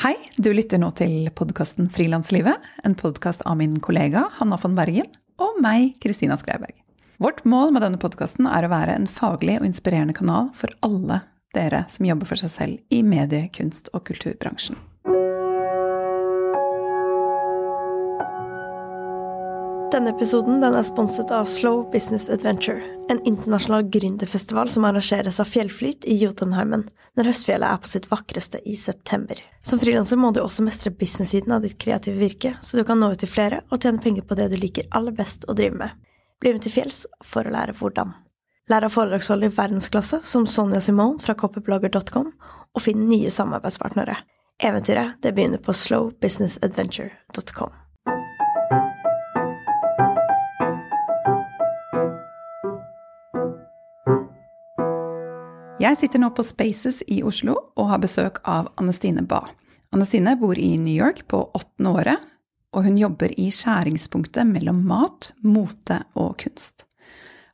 Hei, du lytter nå til podkasten Frilanslivet, en podkast av min kollega Hanna von Bergen og meg, Kristina Skreiberg. Vårt mål med denne podkasten er å være en faglig og inspirerende kanal for alle dere som jobber for seg selv i medie-, kunst- og kulturbransjen. Denne episoden den er sponset av Slow Business Adventure, en internasjonal gründerfestival som arrangeres av Fjellflyt i Jotunheimen når høstfjellet er på sitt vakreste i september. Som frilanser må du også mestre business-siden av ditt kreative virke, så du kan nå ut til flere og tjene penger på det du liker aller best å drive med. Bli med til fjells for å lære hvordan. Lær av foredragsholdere i verdensklasse som Sonja Simone fra copyblogger.com, og finn nye samarbeidspartnere. Eventyret det begynner på slowbusinessadventure.com. Jeg sitter nå på Spaces i Oslo og har besøk av Anne Stine Bae. Anne Stine bor i New York på åttende året, og hun jobber i skjæringspunktet mellom mat, mote og kunst.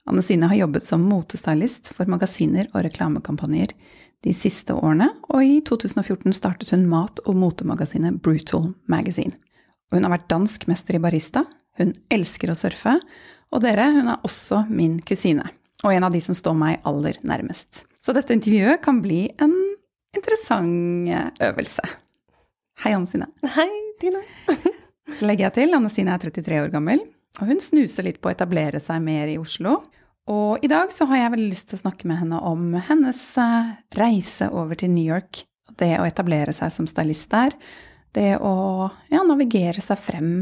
Anne Stine har jobbet som motestylist for magasiner og reklamekampanjer de siste årene, og i 2014 startet hun mat- og motemagasinet Brutal Magazine. Og hun har vært dansk mester i barista, hun elsker å surfe, og dere, hun er også min kusine, og en av de som står meg aller nærmest. Så dette intervjuet kan bli en interessant øvelse. Hei, Anne Stine. Hei, Tina. Så legger jeg til, Anne Stine er 33 år gammel, og hun snuser litt på å etablere seg mer i Oslo. Og i dag så har jeg veldig lyst til å snakke med henne om hennes eh, reise over til New York. Det å etablere seg som stylist der. Det å ja, navigere seg frem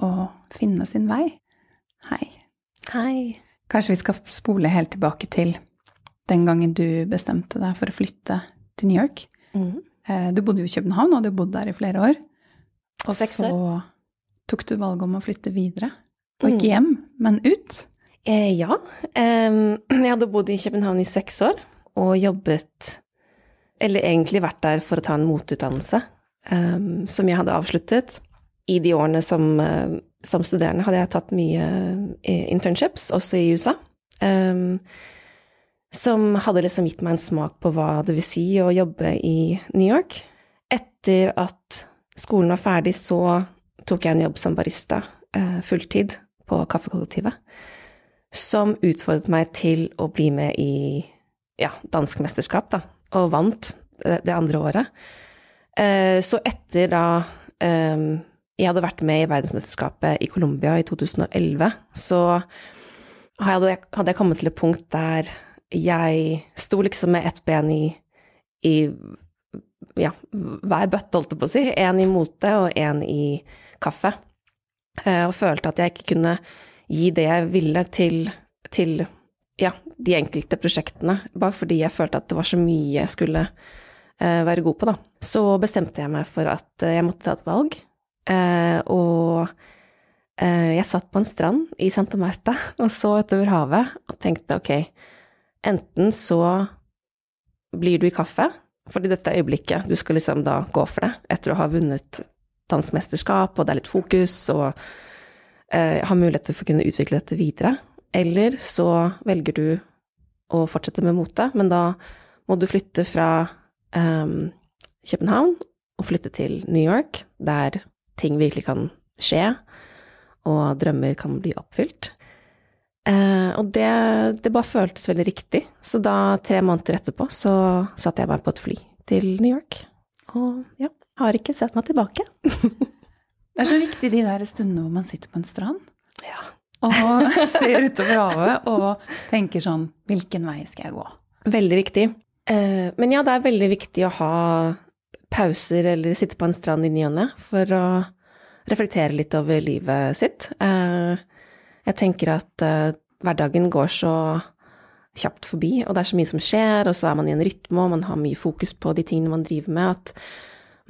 og finne sin vei. Hei. Hei. Kanskje vi skal spole helt tilbake til den gangen du bestemte deg for å flytte til New York. Mm. Du bodde jo i København, og du bodde der i flere år. Og Seks så tok du valget om å flytte videre. Og Mm. ikke hjem, men ut. Eh, ja. Jeg hadde bodd i København i seks år og jobbet Eller egentlig vært der for å ta en motutdannelse em, som jeg hadde avsluttet. I de årene som, eh, som studerende hadde jeg tatt mye eh, internships, også i USA. um, som hadde liksom gitt meg en smak på hva det vil si å jobbe i New York. Etter at skolen var ferdig, så tok jeg en jobb som barista, uh, fulltid, på Kaffekollektivet som utfordret meg til å bli med i ja, dansk mesterskap, da, og vant det, det andre året. Uh, så etter da eh, jeg hadde vært med i verdensmesterskapet i Colombia i 2011, så hadde jeg, hadde jeg kommet til et punkt der jeg sto liksom med ett ben i, i ja, hver bøtte, holdt jeg på å si. En i mote og en i kaffe. Eh, og følte at jeg ikke kunne gi det jeg ville til, til ja, de enkelte prosjektene, bare fordi jeg følte at det var så mye jeg skulle eh, være god på, da. Så bestemte jeg meg for at eh, jeg måtte ta et valg, og eh, jeg satt på en strand i Santa Marta og så utover havet og tenkte ok, enten så blir du i kaffe, fordi dette er øyeblikket du skal liksom da gå for det, etter å ha vunnet dansmesterskap, og det er litt fokus, og eh, har muligheter for å kunne utvikle dette videre. Eller så velger du å fortsette med mote, men da må du flytte fra eh, København og flytte til New York, der ting virkelig kan skje, og drømmer kan bli oppfylt. Eh, og det, det bare føltes veldig riktig, så da, tre måneder etterpå, så satte jeg meg på et fly til New York. Og ja, har ikke sett meg tilbake. Det er så viktig de der stundene hvor man sitter på en strand Ja. og ser utover havet og tenker sånn Hvilken vei skal jeg gå? Veldig viktig. Eh, men ja, det er veldig viktig å ha pauser eller sitte på en strand i ny og ne for å reflektere litt over livet sitt. Eh, jeg tenker at eh, hverdagen går så kjapt forbi, og det er så mye som skjer, og så er man i en rytme, og man har mye fokus på de tingene man driver med, at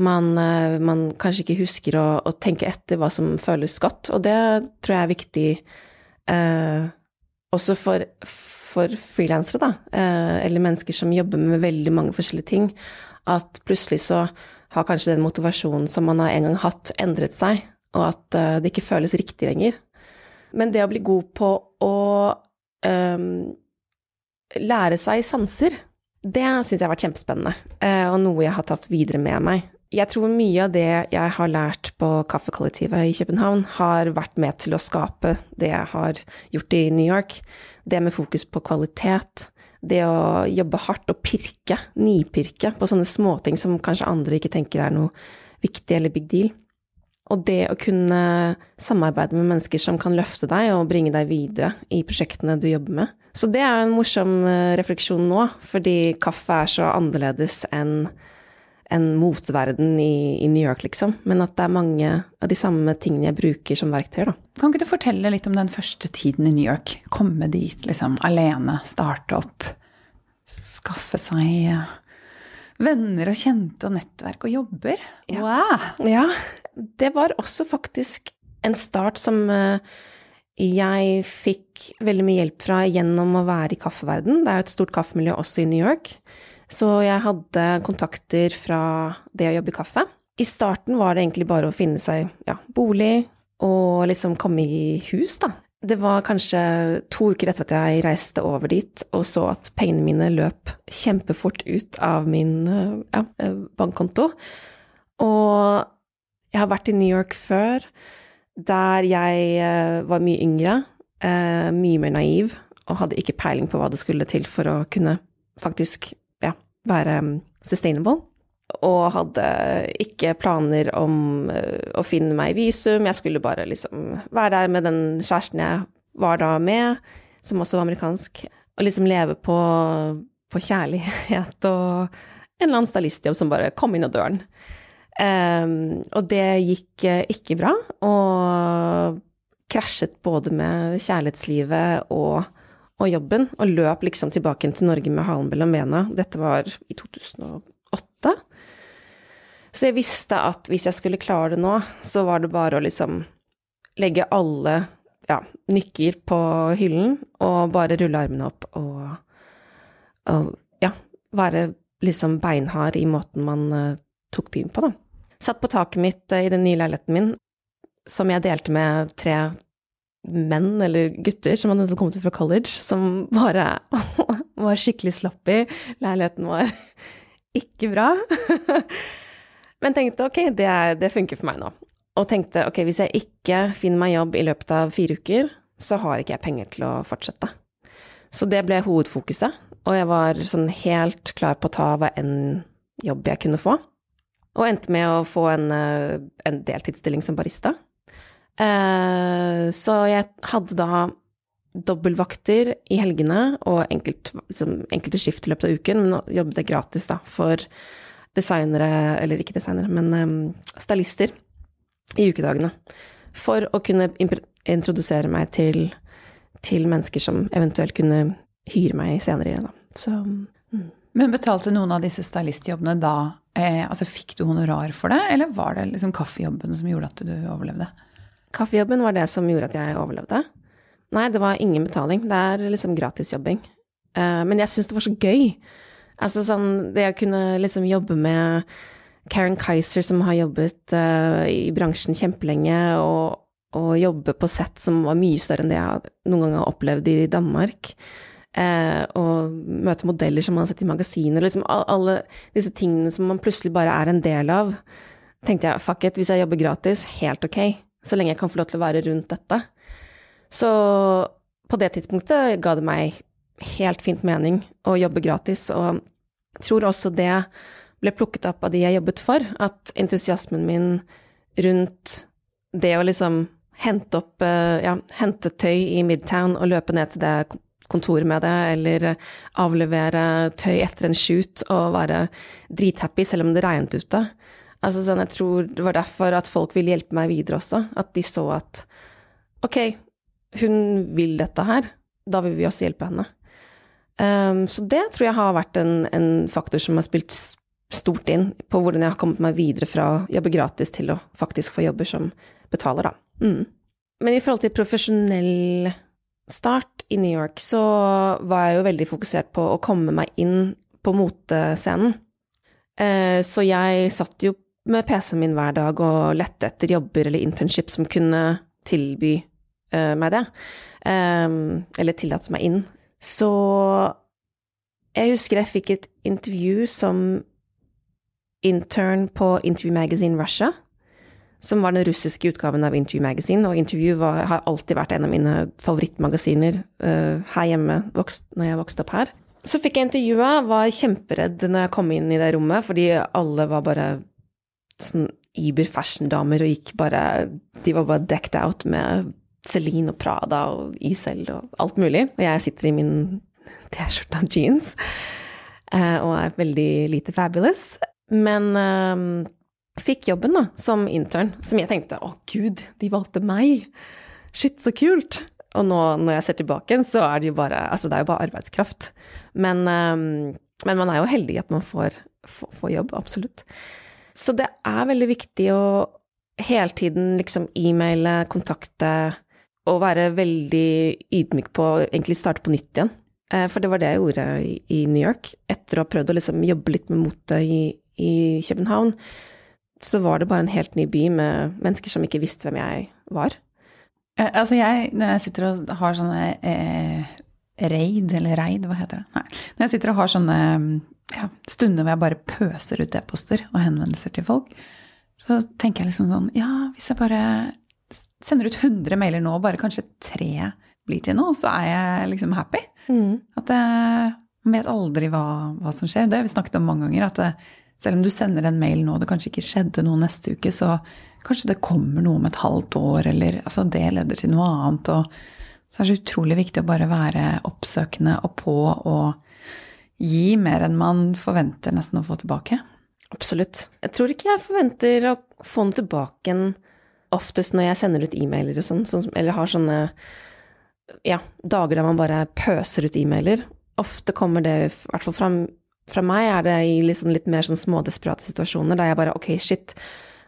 man, eh, man kanskje ikke husker å, å tenke etter hva som føles godt, og det tror jeg er viktig eh, også for, for frilansere, da, eh, eller mennesker som jobber med veldig mange forskjellige ting, at plutselig så har kanskje den motivasjonen som man har en gang hatt, endret seg, og at eh, det ikke føles riktig lenger. Men det å bli god på å um, lære seg sanser, det syns jeg har vært kjempespennende, eh, og noe jeg har tatt videre med meg jeg tror mye av det jeg har lært på Kaffekollektivet i København, har vært med til å skape det jeg har gjort i New York. Det med fokus på kvalitet. Det å jobbe hardt og pirke, nipirke, på sånne småting som kanskje andre ikke tenker er noe viktig eller big deal. Og det å kunne samarbeide med mennesker som kan løfte deg og bringe deg videre i prosjektene du jobber med. Så det er en morsom eh, refleksjon nå, fordi kaffe er så annerledes enn en moteverden i, i, New York, liksom. Men at det er mange av de samme tingene jeg bruker som verktøy, da. Kan ikke du fortelle litt om den første tiden i New York? Komme dit liksom alene, starte opp, skaffe seg eh, venner og kjente og nettverk og jobber. Ja. Wow! Ja, det var også faktisk en start som eh, jeg fikk veldig mye hjelp fra gjennom å være i kaffeverden. Det er jo et stort kaffemiljø også i New York. Så jeg hadde kontakter fra det å jobbe i kaffe. I starten var det egentlig bare å finne seg ja, bolig og liksom komme i hus, da. Det var kanskje to uker etter at jeg reiste over dit og så at pengene mine løp kjempefort ut av min ja, bankkonto. Og jeg har vært i New York før, der jeg eh, var mye yngre, eh, mye mer naiv, og hadde ikke peiling på hva det skulle til for å kunne faktisk være um, sustainable. Og hadde ikke planer om uh, å finne meg visum, jeg skulle bare liksom være der med den kjæresten jeg var da med, som også var amerikansk, og liksom leve på, på kjærlighet og en eller annen stylistjobb som bare kom inn av døren. Um, og det gikk uh, ikke bra, og krasjet både med kjærlighetslivet og og jobben, og løp liksom tilbake til Norge med halen mellom bena. Dette var i 2008. Så jeg visste at hvis jeg skulle klare det nå, så var det bare å liksom legge alle ja, nykker på hyllen og bare rulle armene opp og, og ja, være liksom beinhard i måten man uh, tok byen på, da. Satt på taket mitt uh, i den nye leiligheten min, som jeg delte med tre menn eller gutter som hadde kommet ut fra college, som bare var skikkelig sloppy. Leiligheten var ikke bra. Men tenkte ok, det, det, funker for meg nå. Og tenkte ok, hvis jeg ikke finner meg jobb i løpet av fire uker, så har ikke jeg penger til å fortsette. Så det ble hovedfokuset, og jeg var sånn helt klar på å ta hva enn jobb jeg kunne få. Og endte med å få en, eh, en deltidsstilling som barista. Eh, så jeg hadde da dobbeltvakter i helgene og enkelt, liksom, enkelte skift i løpet av uken, men jobbet gratis da for designere, eller ikke designere, men um, stylister i ukedagene. For å kunne introdusere meg til, til, mennesker som eventuelt kunne hyre meg senere. Da. Så, mm. Men betalte noen av disse stylistjobbene da eh, Altså fikk du honorar for det, eller var det liksom kaffejobben som gjorde at du overlevde? Kaffejobben var det som gjorde at jeg overlevde. Nei, det var ingen betaling. Det er liksom gratisjobbing. Uh, men jeg syns det var så gøy. Altså sånn det å kunne liksom jobbe med Karen Kaiser, som har jobbet uh, i bransjen kjempelenge, og, og jobbe på sett som var mye større enn det jeg noen gang har opplevd i Danmark. Uh, og møte modeller som man har sett i magasiner, liksom alle disse tingene som man plutselig bare er en del av. Tenkte jeg fuck it, hvis jeg jobber gratis, helt ok så lenge jeg kan få lov til å være rundt dette. Så på det tidspunktet ga det meg helt fint mening å jobbe gratis, og tror også det ble plukket opp av de jeg jobbet for, at entusiasmen min rundt det å liksom hente opp eh, ja, hente tøy i Midtown og løpe ned til det kontoret med det, eller avlevere tøy etter en shoot og være drithappy selv om det regnet ute. Altså sånn, jeg tror det var derfor at folk ville hjelpe meg videre også. At de så at ok, hun vil dette her, da vil vi også hjelpe henne. Um, så det tror jeg har vært en, en, faktor som har spilt stort inn på hvordan jeg har kommet meg videre fra å jobbe gratis til å faktisk få jobber som betaler, da. Mm. Men i forhold til profesjonell start i New York, så var jeg jo veldig fokusert på å komme meg inn på motescenen. Uh, så jeg satt jo med PC-en min hver dag og lette etter jobber eller internship som kunne tilby uh, meg det, um, eller tillate meg inn. Så jeg husker jeg fikk et intervju som intern på Interview Magazine Russia, som var den russiske utgaven av Interview Magazine, og Interview var, har alltid vært en av mine favorittmagasiner uh, her hjemme vokst, når jeg vokste opp her. Så fikk jeg intervjua, var kjemperedd når jeg kom inn i det rommet, fordi alle var bare sånn Iber fashion-damer og gikk bare De var bare decked out med Celine og Prada og Ysel og alt mulig. Og jeg sitter i min T-skjorte og jeans eh, og er veldig lite fabulous. Men um, fikk jobben da, som intern, som jeg tenkte å gud, de valgte meg! Shit, så kult! Og nå når jeg ser tilbake, så er det jo bare Altså, det er jo bare arbeidskraft. Men, um, men man er jo heldig at man får, får, får jobb, absolutt. Så det er veldig viktig å hele tiden liksom e-maile, kontakte og være veldig ydmyk på å egentlig starte på nytt igjen. Eh, for det var det jeg gjorde i New York. Etter å ha prøvd å liksom jobbe litt med mote i, i, København, så var det bare en helt ny by med mennesker som ikke visste hvem jeg var. Eh, altså jeg, når jeg sitter og har sånne eh, raid, eller reid, hva heter det? Nei. Når jeg sitter og har sånne ja, stunder hvor jeg bare pøser ut e-poster og henvendelser til folk, så tenker jeg liksom sånn Ja, hvis jeg bare sender ut 100 mailer nå, og bare kanskje tre blir til noe, så er jeg liksom happy. Mm. At jeg, vet aldri hva, hva, som skjer. Det har vi snakket om mange ganger. at det, selv om du sender en mail nå, og det kanskje ikke skjedde noe neste uke, så kanskje det kommer noe om et halvt år, eller altså det leder til noe annet. Og så er det utrolig viktig å bare være oppsøkende og på og gi mer enn man forventer nesten å få tilbake? Absolutt. Jeg tror ikke jeg forventer å få den tilbake en oftest når jeg sender ut e-mailer og sånn, sånn, eller har sånne ja, dager der man bare pøser ut e-mailer. Ofte kommer det, i hvert fall fra, fra meg, er det i liksom litt mer sånn smådesperate situasjoner der jeg bare ok, shit,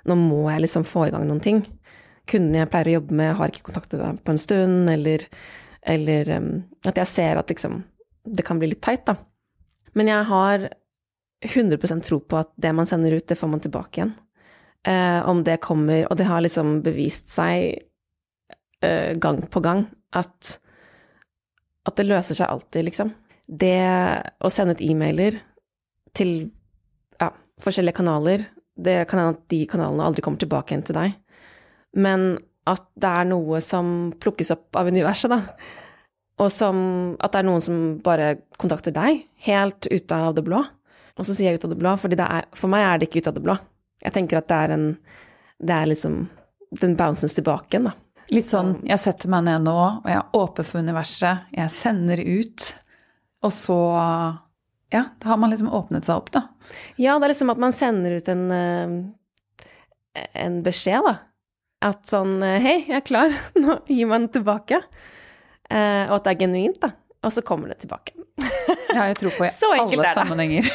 nå må jeg liksom få i gang noen ting. Kundene jeg pleier å jobbe med, har ikke kontaktet meg på en stund, eller, eller um, at jeg ser at liksom det kan bli litt teit, da. Men jeg har 100% tro på at det man sender ut, det får man tilbake igjen. Eh, om det kommer Og det har liksom bevist seg eh, gang på gang at, at det løser seg alltid, liksom. Det å sende ut e-mailer til ja, forskjellige kanaler, det kan hende at de kanalene aldri kommer tilbake igjen til deg. Men at det er noe som plukkes opp av universet, da. Og som at det er noen som bare kontakter deg, helt ut av det blå. Og så sier jeg ut av det blå, for for meg er det ikke ut av det blå. Jeg tenker at det er en Det er liksom Den bounces tilbake igjen, da. Litt sånn jeg setter meg ned nå, og jeg er åpen for universet. Jeg sender ut, og så Ja, da har man liksom åpnet seg opp, da. Ja, det er liksom at man sender ut en eh, en beskjed, da. At sånn Hei, jeg er klar. Nå gir man tilbake. Eh, og at det er genuint, da. Og så kommer det tilbake. Ja, jeg tror på i alle sammenhenger.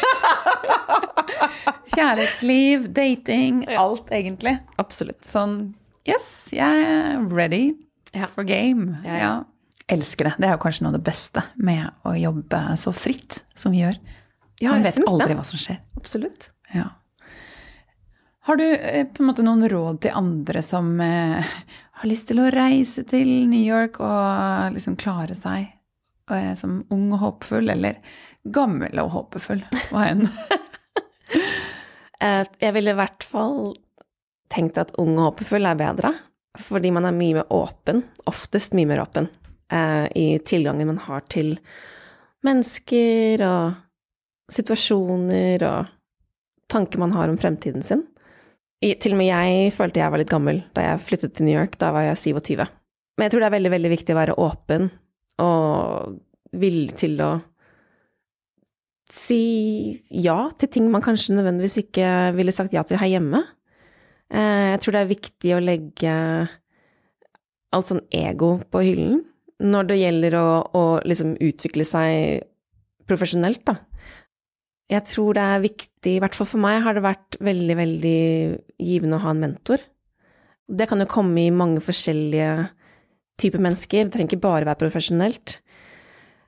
Kjærlighetsliv, dating, ja. alt egentlig. Absolutt. Sånn Yes, jeg er ready ja. for game. Ja, ja. Elsker det. Det er jo kanskje noe av det beste med å jobbe så fritt som vi gjør. Man vet aldri det. hva som skjer. Absolutt. Ja. Har du eh, på en måte noen råd til andre som eh, har lyst til å reise til New York og liksom klare seg eh, som ung og håpefull, eller gammel og håpefull? Hva enn? Jeg ville i hvert fall tenkt at ung og håpefull er bedre, fordi man er mye mer åpen, oftest mye mer åpen, i tilgangen man har til mennesker og situasjoner og tanker man har om fremtiden sin. Til og med jeg følte jeg var litt gammel da jeg flyttet til New York. Da var jeg 27. Men jeg tror det er veldig, veldig viktig å være åpen og villig til å si ja til ting man kanskje nødvendigvis ikke ville sagt ja til her hjemme. Eh, jeg tror det er viktig å legge alt sånn ego på hyllen når det gjelder å, å liksom utvikle seg profesjonelt, da jeg tror det er viktig, i hvert fall for meg har det vært veldig, veldig givende å ha en mentor. Det kan jo komme i mange forskjellige typer mennesker, det trenger ikke bare være profesjonelt.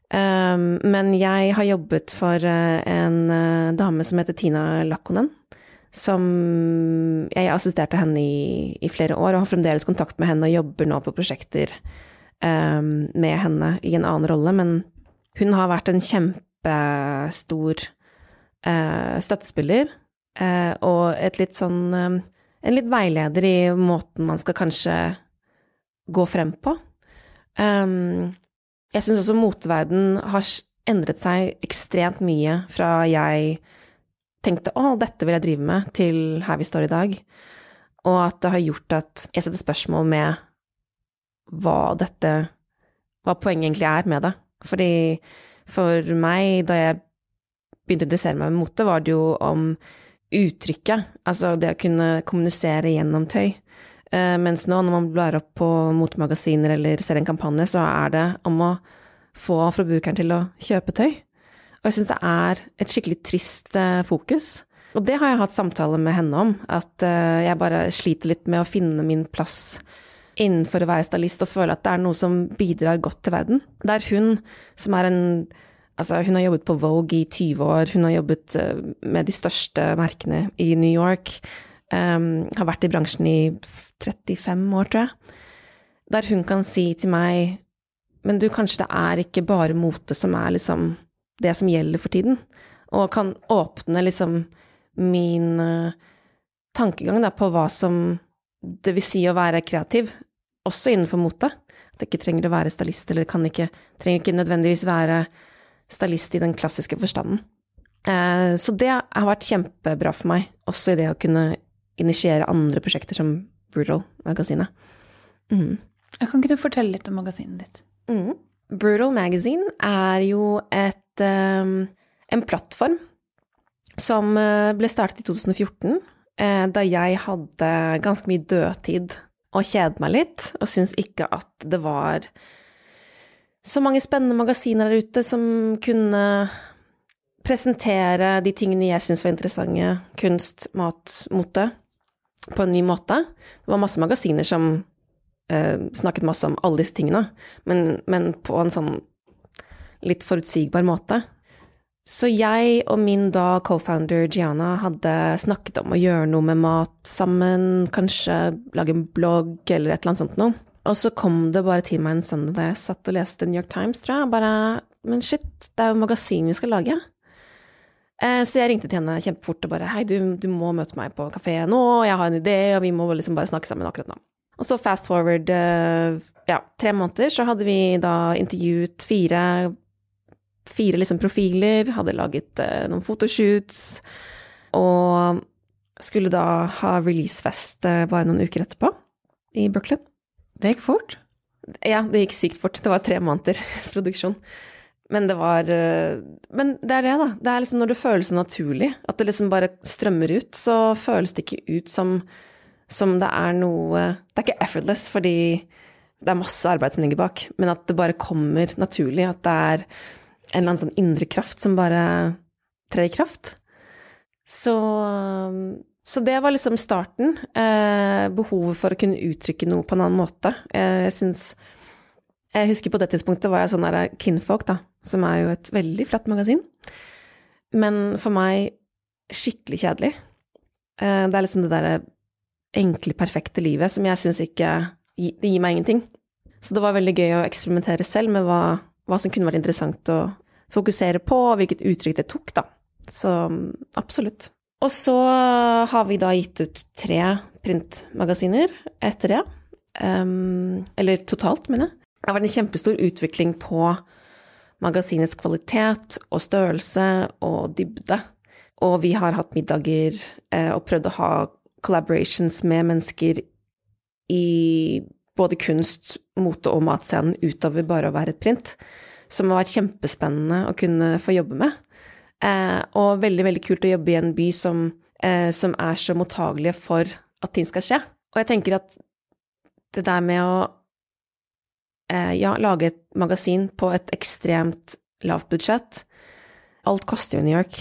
Um, men jeg har jobbet for uh, en uh, dame som heter Tina Lakkonen. Som Jeg assisterte henne i, i, flere år og har fremdeles kontakt med henne og jobber nå på prosjekter um, med henne i en annen rolle, men hun har vært en kjempestor eh, støttespiller eh, og litt sånn eh, En litt veileder i måten man skal kanskje gå frem på. Um, jeg syns også moteverden har endret seg ekstremt mye fra jeg tenkte 'å, dette vil jeg drive med', til her vi står i dag. Og at det har gjort at jeg setter spørsmål med hva dette Hva poenget egentlig er med det. Fordi for meg, da jeg begynte å interessere meg med mote, var det jo om uttrykket, altså det å kunne kommunisere gjennom tøy. Uh, mens nå, når man blar opp på motemagasiner eller ser en kampanje, så er det om å få forbrukeren til å kjøpe tøy. Og jeg syns det er et skikkelig trist uh, fokus. Og det har jeg hatt samtale med henne om, at uh, jeg bare sliter litt med å finne min plass innenfor å være stylist og føle at det er noe som bidrar godt til verden. Det er hun som er en Altså, hun har jobbet på Vogue i 20 år, hun har jobbet uh, med de største merkene i New York. Um, har vært i bransjen i 35 år, tror jeg. Der hun kan si til meg Men du, kanskje det er ikke bare mote som er liksom det som gjelder for tiden. Og kan åpne liksom min uh, tankegang da, på hva som det vil si å være kreativ, også innenfor mote. At det ikke trenger å være stylist, eller kan ikke, trenger ikke nødvendigvis være stylist i den klassiske forstanden. Eh, så det har vært kjempebra for meg, også i det å kunne initiere andre prosjekter som Brutal-magasinet. Mm. Kan ikke du fortelle litt om magasinet ditt? Mm. Brutal Magazine er jo et, um, en plattform som eh, ble startet i 2014, eh, da jeg hadde ganske mye dødtid og kjedet meg litt, og syntes ikke at det var så mange spennende magasiner der ute som kunne presentere de tingene jeg syntes var interessante, kunst, mat, mote, på en ny måte. Det var masse magasiner som eh, snakket masse om alle disse tingene, men, men på en sånn litt forutsigbar måte. Så jeg og min da co-founder Gianna hadde snakket om å gjøre noe med mat sammen, kanskje lage en blogg eller et eller annet sånt noe. Og så kom det bare til meg en søndag da jeg satt og leste New York Times, tror jeg, bare Men shit, det er jo magasin vi skal lage. Eh, så jeg ringte til henne kjempefort og bare hei, du, du må møte meg på kafé nå, jeg har en idé, og vi må liksom bare snakke sammen akkurat nå. Og så fast forward eh, ja, tre måneder, så hadde vi da intervjuet fire fire liksom profiler, hadde laget eh, noen fotoshoots, og skulle da ha releasefest eh, bare noen uker etterpå i Brooklyn. Det gikk fort? Ja, det gikk sykt fort. Det var tre måneder produksjon. Men det var eh, Men det er det, da. Det er liksom når det føles så naturlig, at det liksom bare strømmer ut, så føles det ikke ut som, som det er noe Det er ikke effortless, fordi det er masse arbeid som ligger bak, men at det bare kommer naturlig. At det er en eller annen sånn indre kraft som bare trer i kraft. Så, så det var liksom starten. Eh, behovet for å kunne uttrykke noe på en annen måte. Eh, jeg syns Jeg husker på det tidspunktet var jeg sånn der Kinfolk, da, som er jo et veldig flatt magasin. Men for meg skikkelig kjedelig. Eh, det er liksom det derre enkle, perfekte livet som jeg syns ikke Det gir meg ingenting. Så det var veldig gøy å eksperimentere selv med hva hva som kunne vært interessant å fokusere på, og hvilket uttrykk det tok, da. Så absolutt. Og så har vi da gitt ut tre printmagasiner etter det. Um, eller totalt, mener jeg. Det har vært en kjempestor utvikling på magasinets kvalitet og størrelse og dybde. Og vi har hatt middager eh, og prøvd å ha collaborations med mennesker i både kunst, mote og matscenen utover bare å være et print, som har vært kjempespennende å kunne få jobbe med. Eh, og veldig, veldig kult å jobbe i en by som, eh, som er så mottagelige for at ting skal skje. Og jeg tenker at det der med å eh, ja, lage et magasin på et ekstremt lavt budsjett Alt koster jo New York.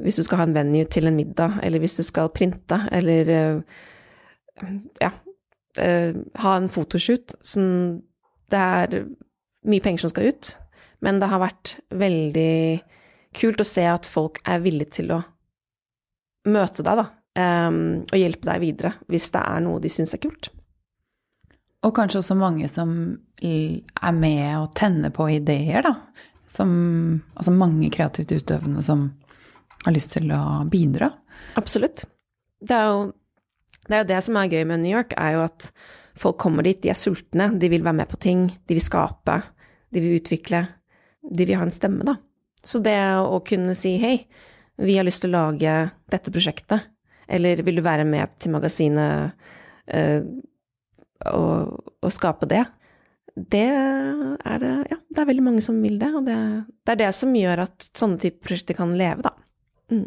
Hvis du skal ha en venue til en middag, eller hvis du skal printe, eller ja, ha en fotoshoot. Sånn, det er mye penger som skal ut, men det har vært veldig kult å se at folk er villige til å møte deg, da, um, og hjelpe deg videre hvis det er noe de syns er kult. Og kanskje også mange som er med og tenner på ideer, da. Som, altså mange kreativt utøvende som har lyst til å bidra. Absolutt. Det er, jo, det er jo det som er gøy med New York, er jo at folk kommer dit, de er sultne, de vil være med på ting, de vil skape, de vil utvikle, de vil ha en stemme, da. Så det å kunne si hei, vi har lyst til å lage dette prosjektet, eller vil du være med til magasinet øh, og, og, skape det? Det er det Ja, det er veldig mange som vil det, og det, det er det som gjør at sånne typer prosjekter kan leve, da. Mm.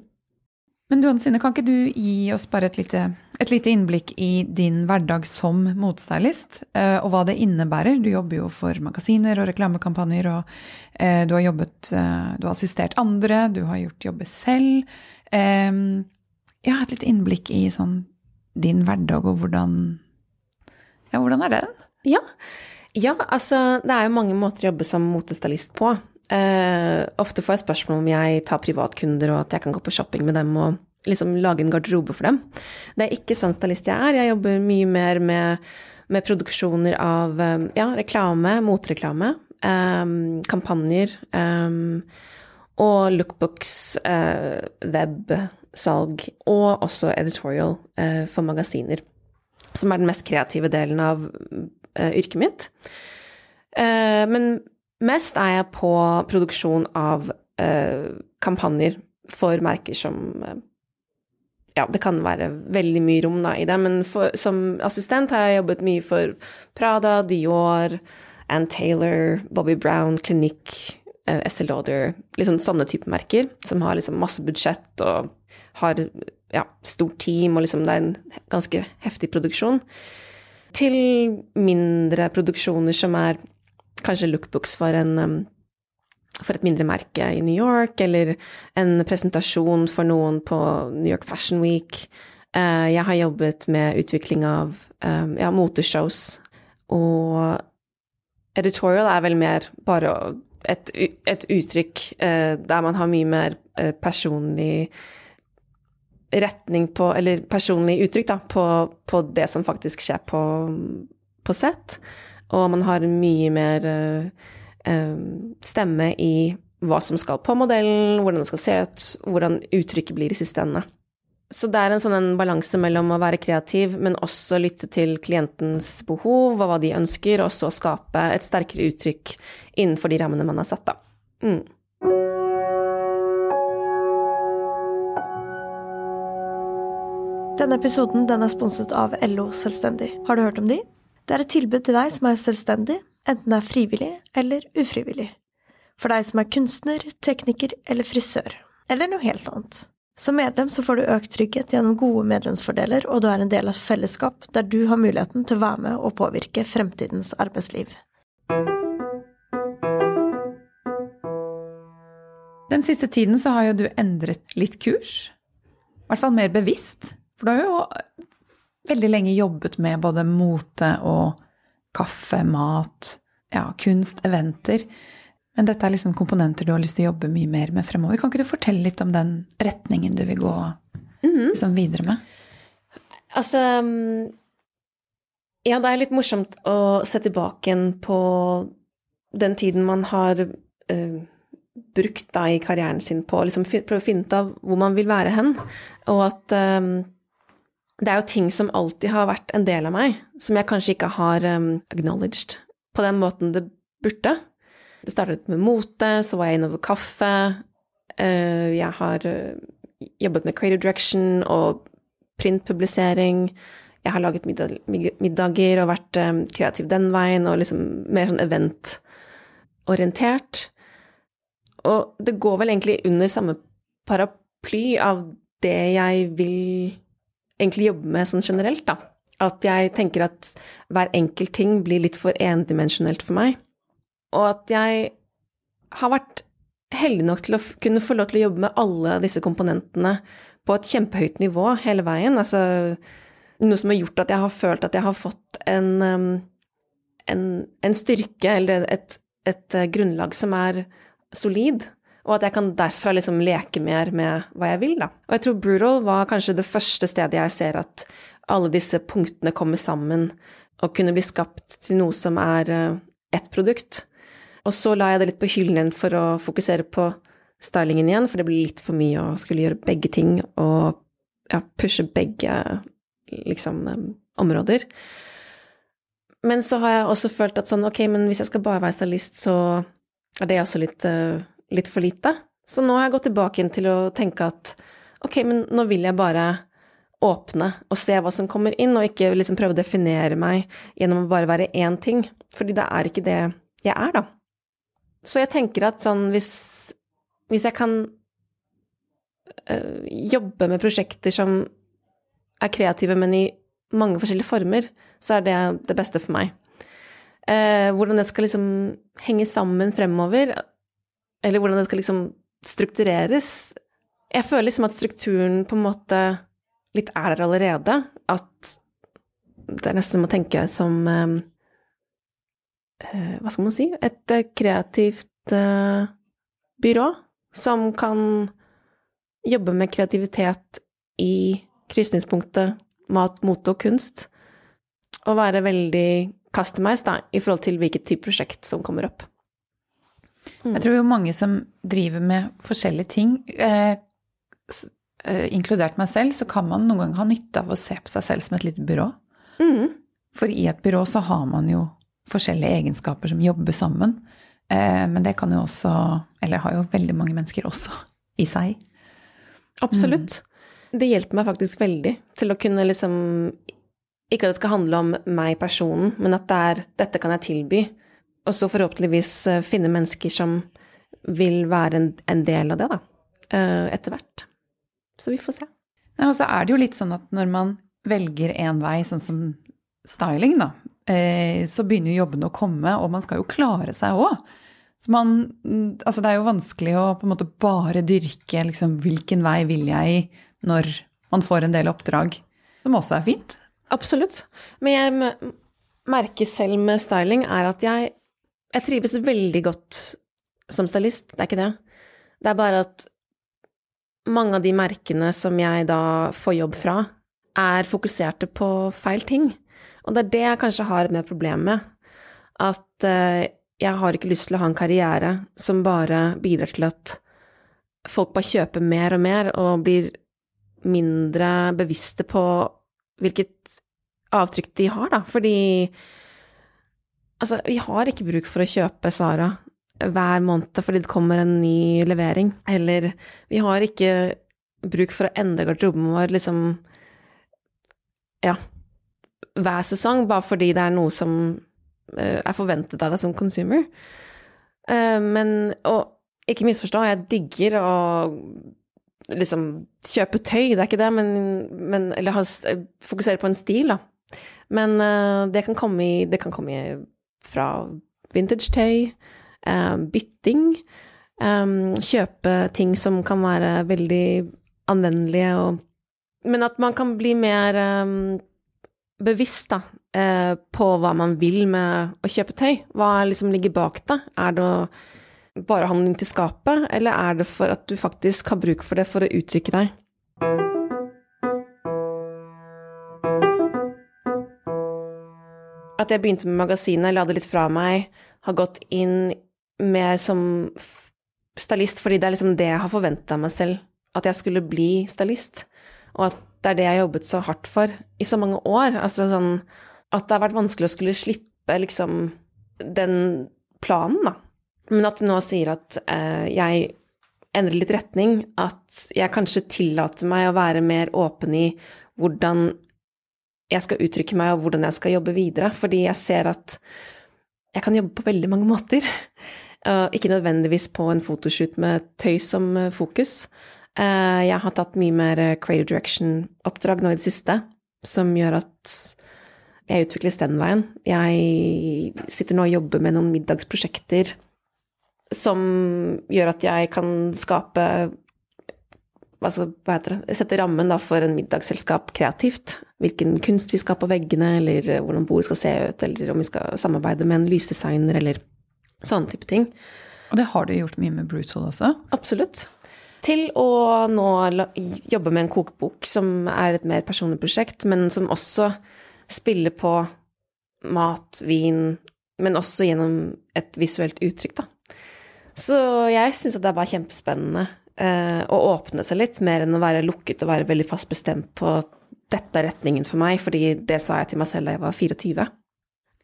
Men du Anne kan ikke du gi oss bare et lite, et lite innblikk i din hverdag som motestylist, eh, og hva det innebærer? Du jobber jo for magasiner og reklamekampanjer, og eh, du har jobbet eh, Du har assistert andre, du har gjort jobber selv. Ja, et lite innblikk i sånn din hverdag, og hvordan Ja, hvordan er den? Ja. ja, altså det er jo mange måter å jobbe som motestylist på. Uh, ofte får jeg spørsmål om jeg tar privatkunder, og at jeg kan gå på shopping med dem og liksom lage en garderobe for dem. Det er ikke sånn stylist jeg er. Jeg jobber mye mer med, med produksjoner av um, ja, reklame, motreklame, um, kampanjer um, og lookbooks, uh, websalg og også editorial uh, for magasiner. Som er den mest kreative delen av yrket mitt. men Mest er jeg på produksjon av uh, kampanjer for merker som uh, Ja, det kan være veldig mye rom da, i det, men for, som assistent har jeg jobbet mye for Prada, Dior, Ann Taylor, Bobby Brown, Klinikk, uh, Estée Lauder Liksom sånne typer merker som har liksom masse budsjett og har ja, stort team, og liksom det er en ganske heftig produksjon. Til mindre produksjoner som er kanskje lookbooks for, en, for et mindre merke i New York, eller en presentasjon for noen på New York Fashion Week. Eh, jeg har jobbet med utvikling av ja, moteshows, og editorial er vel mer bare et, et uttrykk eh, der man har mye mer eh, personlig retning på Eller personlig uttrykk, da, på, på det som faktisk skjer på, på sett. Og man har mye mer uh, stemme i hva som skal på modellen, hvordan det skal se ut, hvordan uttrykket blir i siste ende. Så det er en sånn balanse mellom å være kreativ, men også lytte til klientens behov og hva de ønsker, og så skape et sterkere uttrykk innenfor de rammene man har satt, da. Mm. Denne episoden den er sponset av LO Selvstendig. Har du hørt om de? Det er et tilbud til deg som er selvstendig, enten det er frivillig eller ufrivillig. For deg som er kunstner, tekniker eller frisør, eller noe helt annet. Som medlem så får du økt trygghet gjennom gode medlemsfordeler, og du er en del av et fellesskap der du har muligheten til å være med og påvirke fremtidens arbeidsliv. Den siste tiden så har jo du endret litt kurs. I hvert fall mer bevisst. For du har jo veldig lenge jobbet med både mote og kaffe, mat, ja, kunst, eventer. Men dette er liksom komponenter du har lyst til å jobbe mye mer med fremover. Kan ikke du fortelle litt om den retningen du vil gå mm. liksom videre med? Altså Ja, det er litt morsomt å se tilbake på den tiden man har uh, brukt da i karrieren sin på å liksom prøve å finne ut av hvor man vil være hen, og at um, det er jo ting som alltid har vært en del av meg, som jeg kanskje ikke har um, acknowledged på den måten det burde. Det startet med mote, så var jeg innover kaffe. Uh, jeg har uh, jobbet med creative direction og printpublisering. Jeg har laget middag, middager og vært um, kreativ den veien, og liksom mer sånn eventorientert. Og det går vel egentlig under samme paraply av det jeg vil egentlig jobbe med sånn generelt, da. At jeg tenker at hver enkelt ting blir litt for endimensjonelt for meg. Og at jeg har vært heldig nok til å kunne få lov til å jobbe med alle disse komponentene på et kjempehøyt nivå hele veien. Altså noe som har gjort at jeg har følt at jeg har fått en, um, en, en styrke, eller et, et eh, grunnlag som er solid, og at jeg kan derfra liksom leke mer med hva jeg vil, da. Og jeg tror Brutal var kanskje det første stedet jeg ser at alle disse punktene kommer sammen og kunne bli skapt til noe som er uh, ett produkt. Og så la jeg det litt på hyllen for å fokusere på stylingen igjen, for det ble litt for mye å skulle gjøre begge ting, og ja, pushe begge liksom områder. Men så har jeg også følt at sånn, ok, men hvis jeg skal bare være stylist, så er det også litt, litt for lite. Så nå har jeg gått tilbake inn til å tenke at ok, men nå vil jeg bare åpne og se hva som kommer inn, og ikke liksom prøve å definere meg gjennom å bare være én ting. Fordi det er ikke det jeg er, da. Så jeg tenker at sånn hvis, hvis jeg kan øh, jobbe med prosjekter som er kreative, men i mange forskjellige former, så er det det beste for meg. Eh, hvordan det skal liksom henge sammen fremover, eller hvordan det skal liksom struktureres Jeg føler liksom at strukturen på en måte litt er der allerede. At det er nesten som å tenke som eh, Hva skal man si? Et eh, kreativt eh, byrå som kan jobbe med kreativitet i krysningspunktet mat, mote og kunst, og være veldig customized da, i forhold til hvilket type prosjekt som kommer opp. Mm. Jeg tror jo mange som driver med forskjellige ting, eh, eh, inkludert meg selv, så kan man noen ganger ha nytte av å se på seg selv som et lite byrå. Mm. For i et byrå så har man jo forskjellige egenskaper som jobber sammen. Eh, men det kan jo også, eller har jo veldig mange mennesker også, i seg. Absolutt. Mm. Det hjelper meg faktisk veldig til å kunne liksom Ikke at det skal handle om meg, personen, men at det er Dette kan jeg tilby. Og så forhåpentligvis eh, finne mennesker som vil være en, en del av det, da. Eh, etter hvert. Så vi får se. Ja, og så er det jo litt sånn at når man velger én vei, sånn som styling, da, eh, så begynner jo jobbene å komme, og man skal jo klare seg òg. Så man Altså, det er jo vanskelig å på en måte bare dyrke liksom hvilken vei vil jeg når man får en del oppdrag, som også er fint. Absolutt. Men jeg merker selv med styling er at jeg, jeg trives veldig godt som stylist, det er ikke det. Det er bare at mange av de merkene som jeg da får jobb fra, er fokuserte på feil ting. Og det er det jeg kanskje har med. At uh, jeg har ikke lyst til å ha en karriere som bare bidrar til at folk bare kjøper mer og mer og blir mindre bevisste på hvilket avtrykk de har, da. Fordi altså, vi har ikke bruk for å kjøpe Sara hver måned fordi det kommer en ny levering. Eller vi har ikke bruk for å endre garderoben vår liksom ja, hver sesong bare fordi det er noe som uh, er forventet av deg som consumer. Uh, men Og ikke misforstå, jeg digger å liksom kjøpe tøy, det er ikke det, men, men Eller fokusere på en stil, da. Men uh, det, kan komme i, det kan komme i, fra vintage-tøy, uh, bytting, um, kjøpe ting som kan være veldig anvendelige og Men at man kan bli mer um, bevisst, da, på hva man vil med å kjøpe tøy. Hva liksom ligger bak det? Er det å bare den til skapet, eller er det for at du faktisk har bruk for det for å uttrykke deg? At jeg begynte med magasinet, la det litt fra meg, har gått inn mer som stylist fordi det er liksom det jeg har forventa meg selv, at jeg skulle bli stylist, og at det er det jeg har jobbet så hardt for i så mange år. Altså sånn at det har vært vanskelig å skulle slippe liksom den planen, da. Men at du nå sier at eh, jeg endrer litt retning, at jeg kanskje tillater meg å være mer åpen i hvordan jeg skal uttrykke meg, og hvordan jeg skal jobbe videre, fordi jeg ser at jeg kan jobbe på veldig mange måter. Uh, ikke nødvendigvis på en fotoshoot med tøy som uh, fokus. Uh, jeg har tatt mye mer creative direction-oppdrag nå i det siste, som gjør at jeg utvikles den veien. Jeg sitter nå og jobber med noen middagsprosjekter som gjør at jeg kan skape altså, hva heter det, sette rammen for en middagsselskap kreativt. Hvilken kunst vi skal ha på veggene, eller hvordan bordet skal se ut, eller om vi skal samarbeide med en lysdesigner, eller sånne type ting. Og det har du gjort mye med Brutal også? Absolutt. Til å nå jobbe med en kokebok som er et mer personlig prosjekt, men som også spiller på mat, vin, men også gjennom et visuelt uttrykk, da. Så jeg syns at det er bare kjempespennende eh, å åpne seg litt, mer enn å være lukket og være veldig fast bestemt på dette er retningen for meg, fordi det sa jeg til meg selv da jeg var 24.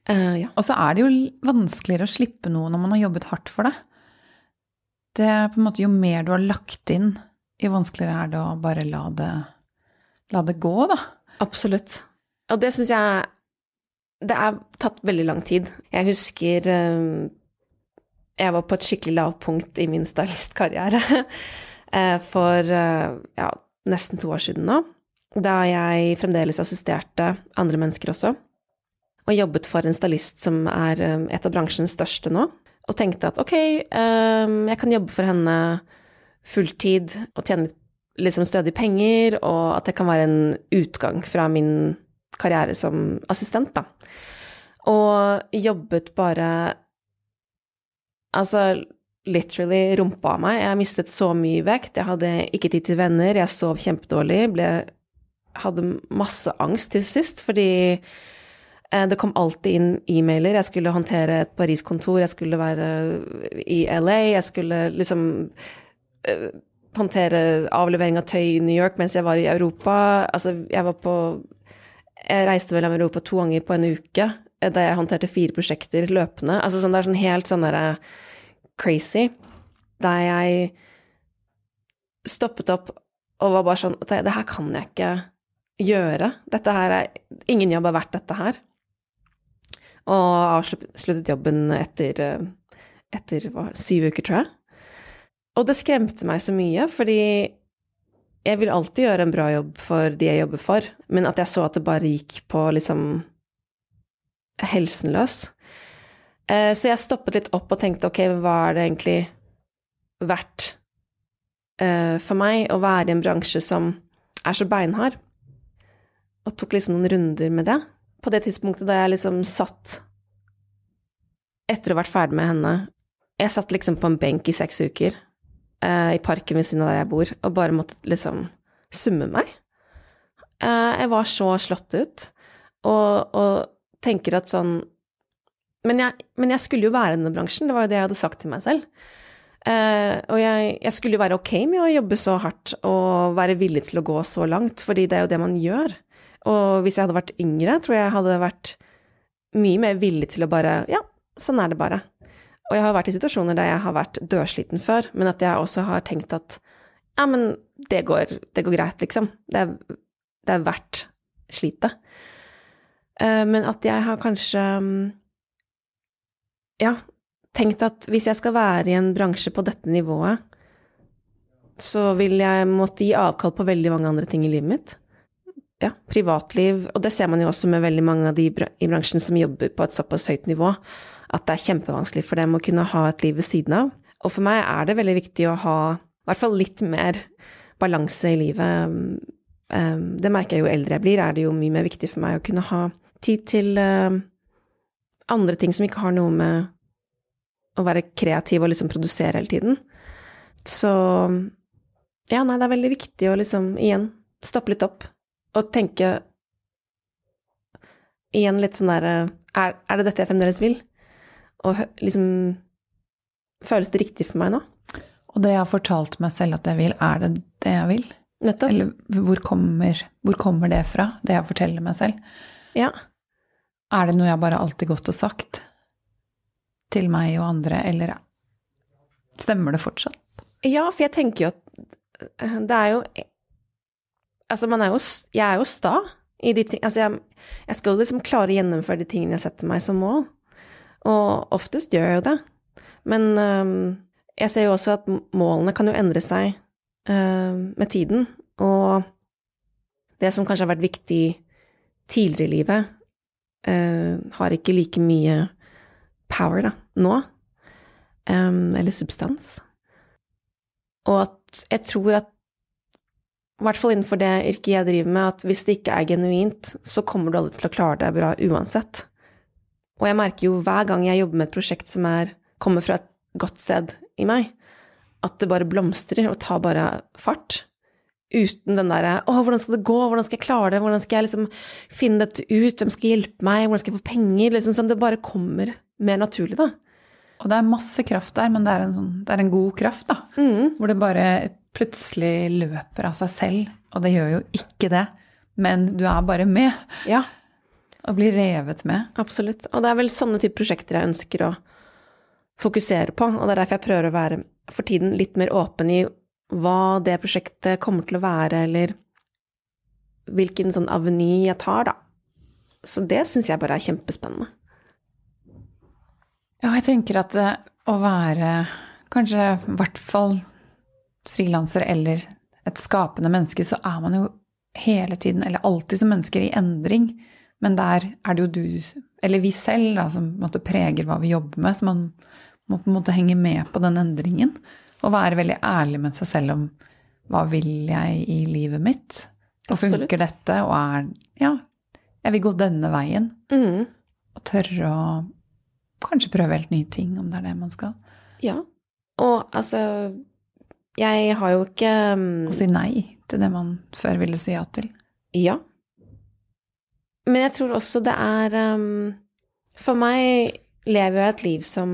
Uh, ja. Og så er det jo vanskeligere å slippe noe når man har jobbet hardt for det. Det er på en måte Jo mer du har lagt inn, jo vanskeligere er det å bare la det, la det gå, da. Absolutt. Og det syns jeg Det er tatt veldig lang tid. Jeg husker uh, jeg var på et skikkelig lavpunkt i min stylistkarriere eh, for eh, ja, nesten to år siden nå. Da jeg fremdeles assisterte andre mennesker også. Og jobbet for en stylist som er et av bransjens største nå. Og tenkte at ok, jeg kan jobbe for henne fulltid og tjene liksom stødig penger, og at det kan være en utgang fra min karriere som assistent, da. Og jobbet bare Altså literally rumpa av meg. Jeg mistet så mye vekt. Jeg hadde ikke tid til venner. Jeg sov kjempedårlig. Ble, hadde masse angst til sist fordi eh, det kom alltid inn e-mailer. Jeg skulle håndtere et Paris-kontor, jeg skulle være i LA, jeg skulle liksom uh, håndtere avlevering av tøy i New York mens jeg var i Europa. Altså, jeg var på Jeg reiste i Europa to ganger på en uke da jeg håndterte fire prosjekter løpende. Altså sånn, det er sånn helt sånn derre crazy. Der jeg stoppet opp og var bare sånn det, det her kan jeg ikke gjøre. Dette her er Ingen jobb er verdt dette her. Og avsluttet jobben etter, etter hva, syv uker, tror jeg. Og det skremte meg så mye, fordi jeg vil alltid gjøre en bra jobb for de jeg jobber for, men at jeg så at det bare gikk på liksom helsen løs. Eh, så jeg stoppet litt opp og tenkte ok, hva er det egentlig verdt eh, for meg å være i en bransje som er så beinhard? Og tok liksom noen runder med det. På det tidspunktet da jeg liksom satt Etter å ha vært ferdig med henne Jeg satt liksom på en benk i seks uker eh, i parken ved siden av der jeg bor, og bare måtte liksom summe meg. jeg var så slått ut, og, og tenker at sånn men jeg, men jeg, skulle jo være i denne bransjen, det var jo det jeg hadde sagt til meg selv. Uh, og jeg, jeg, skulle jo være ok med å jobbe så hardt og være villig til å gå så langt, fordi det er jo det man gjør. Og hvis jeg hadde vært yngre, tror jeg jeg hadde vært mye mer villig til å bare Ja, sånn er det bare. Og jeg har vært i situasjoner der jeg har vært dørsliten før, men at jeg også har tenkt at ja, men det går, det går greit, liksom. Det er, det er verdt slitet. Uh, men at jeg har kanskje um, ja, tenkt at hvis jeg skal være i en bransje på dette nivået, så vil jeg måtte gi avkall på veldig mange andre ting i livet mitt. Ja, privatliv, og det ser man jo også med veldig mange av de i bransjen som jobber på et såpass høyt nivå, at det er kjempevanskelig for dem å kunne ha et liv ved siden av. Og for meg er det veldig viktig å ha i hvert fall litt mer balanse i livet. Ehm, det merker jeg jo eldre jeg blir, er det jo mye mer viktig for meg å kunne ha tid til ehm, andre ting som ikke har noe med å være kreativ og liksom produsere hele tiden. Så ja, nei, det er veldig viktig å liksom igjen stoppe litt opp og tenke igjen litt sånn derre er, er, det dette jeg fremdeles vil? Og liksom Føles det riktig for meg nå? Og det jeg har fortalt meg selv at jeg vil, er det det jeg vil? Nettopp. Eller hvor kommer, hvor kommer det fra, det jeg forteller meg selv? Ja. Er det noe jeg bare alltid gått og sagt til meg og andre, eller stemmer det fortsatt? Ja, for jeg tenker jo at eh, det er jo Altså, man er jo Jeg er jo sta i de ting Altså, jeg, jeg skal liksom klare å gjennomføre de tingene jeg setter meg som mål. Og oftest gjør jeg jo det. Men um, jeg ser jo også at målene kan jo endre seg uh, med tiden. Og det som kanskje har vært viktig tidligere i livet, uh, har ikke like mye power da, nå. Um, eller substans. Og at jeg tror at i hvert fall innenfor det yrket jeg driver med, at hvis det ikke er genuint, så kommer du aldri til å klare deg bra uansett. Og jeg merker jo hver gang jeg jobber med et prosjekt som er, kommer fra et godt sted i meg, at det bare blomstrer og tar bare fart uten den derre 'Å, hvordan skal det gå? Hvordan skal jeg klare det? Hvordan skal jeg liksom finne dette ut? Hvem skal hjelpe meg? Hvordan skal jeg få penger?' Liksom sånn, Det bare kommer mer naturlig, da. Og det er masse kraft der, men det er en, sånn, det er en god kraft, da. Mm. Hvor det bare plutselig løper av seg selv, og det gjør jo ikke det. Men du er bare med, Ja, og blir revet med. absolutt. Og det er vel sånne type prosjekter jeg ønsker å fokusere på, og det er derfor jeg prøver å være for tiden litt mer åpen i hva det prosjektet kommer til å være, eller hvilken sånn aveny jeg tar, da. Så det syns jeg bare er kjempespennende. Ja, jeg tenker at eh, å være kanskje i hvert fall frilanser eller et skapende menneske, så er man jo hele tiden, eller alltid som mennesker, i endring. Men der er det jo du, eller vi selv, da, som på en måte preger hva vi jobber med. Så man må på en måte henge med på den endringen. Og være veldig ærlig med seg selv om hva vil jeg i livet mitt? Og Absolutt. funker dette? Og er Ja, jeg vil gå denne veien. Mm. Og tørre å kanskje prøve helt nye ting, om det er det man skal. Ja. Og altså Jeg har jo ikke Å si nei til det man før ville si ja til. Ja. Men jeg tror også det er um, For meg lever jeg et liv som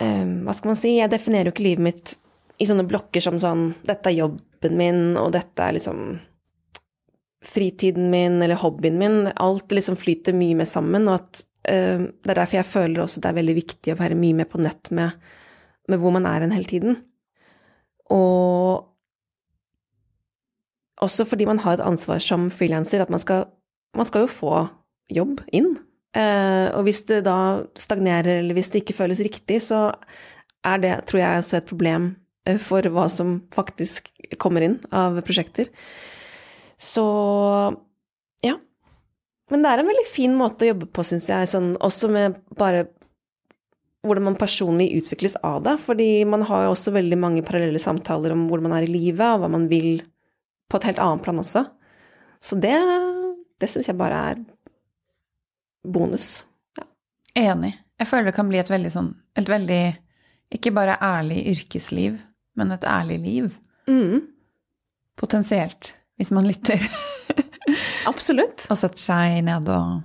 um, Hva skal man si? Jeg definerer jo ikke livet mitt i sånne blokker som sånn Dette er jobben min, og dette er liksom fritiden min eller hobbyen min. Alt liksom flyter mye mer sammen, og at det er derfor jeg føler også det er veldig viktig å være mye mer på nett med, med hvor man er hen hele tiden. Og også fordi man har et ansvar som frilanser, at man skal, man skal jo få jobb inn. Eh, og hvis det da stagnerer, eller hvis det ikke føles riktig, så er det, tror jeg, også et problem eh, for hva som faktisk kommer inn av prosjekter. Så. Men det er en veldig fin måte å jobbe på, syns jeg, sånn, også med bare hvordan man personlig utvikles av det. Fordi man har jo også veldig mange parallelle samtaler om hvor man er i livet, og hva man vil på et helt annet plan også. Så det, det syns jeg bare er bonus. Ja. Enig. Jeg føler det kan bli et veldig sånn Et veldig ikke bare ærlig yrkesliv, men et ærlig liv. Mm, Potensielt. Hvis man lytter absolutt. og setter seg ned og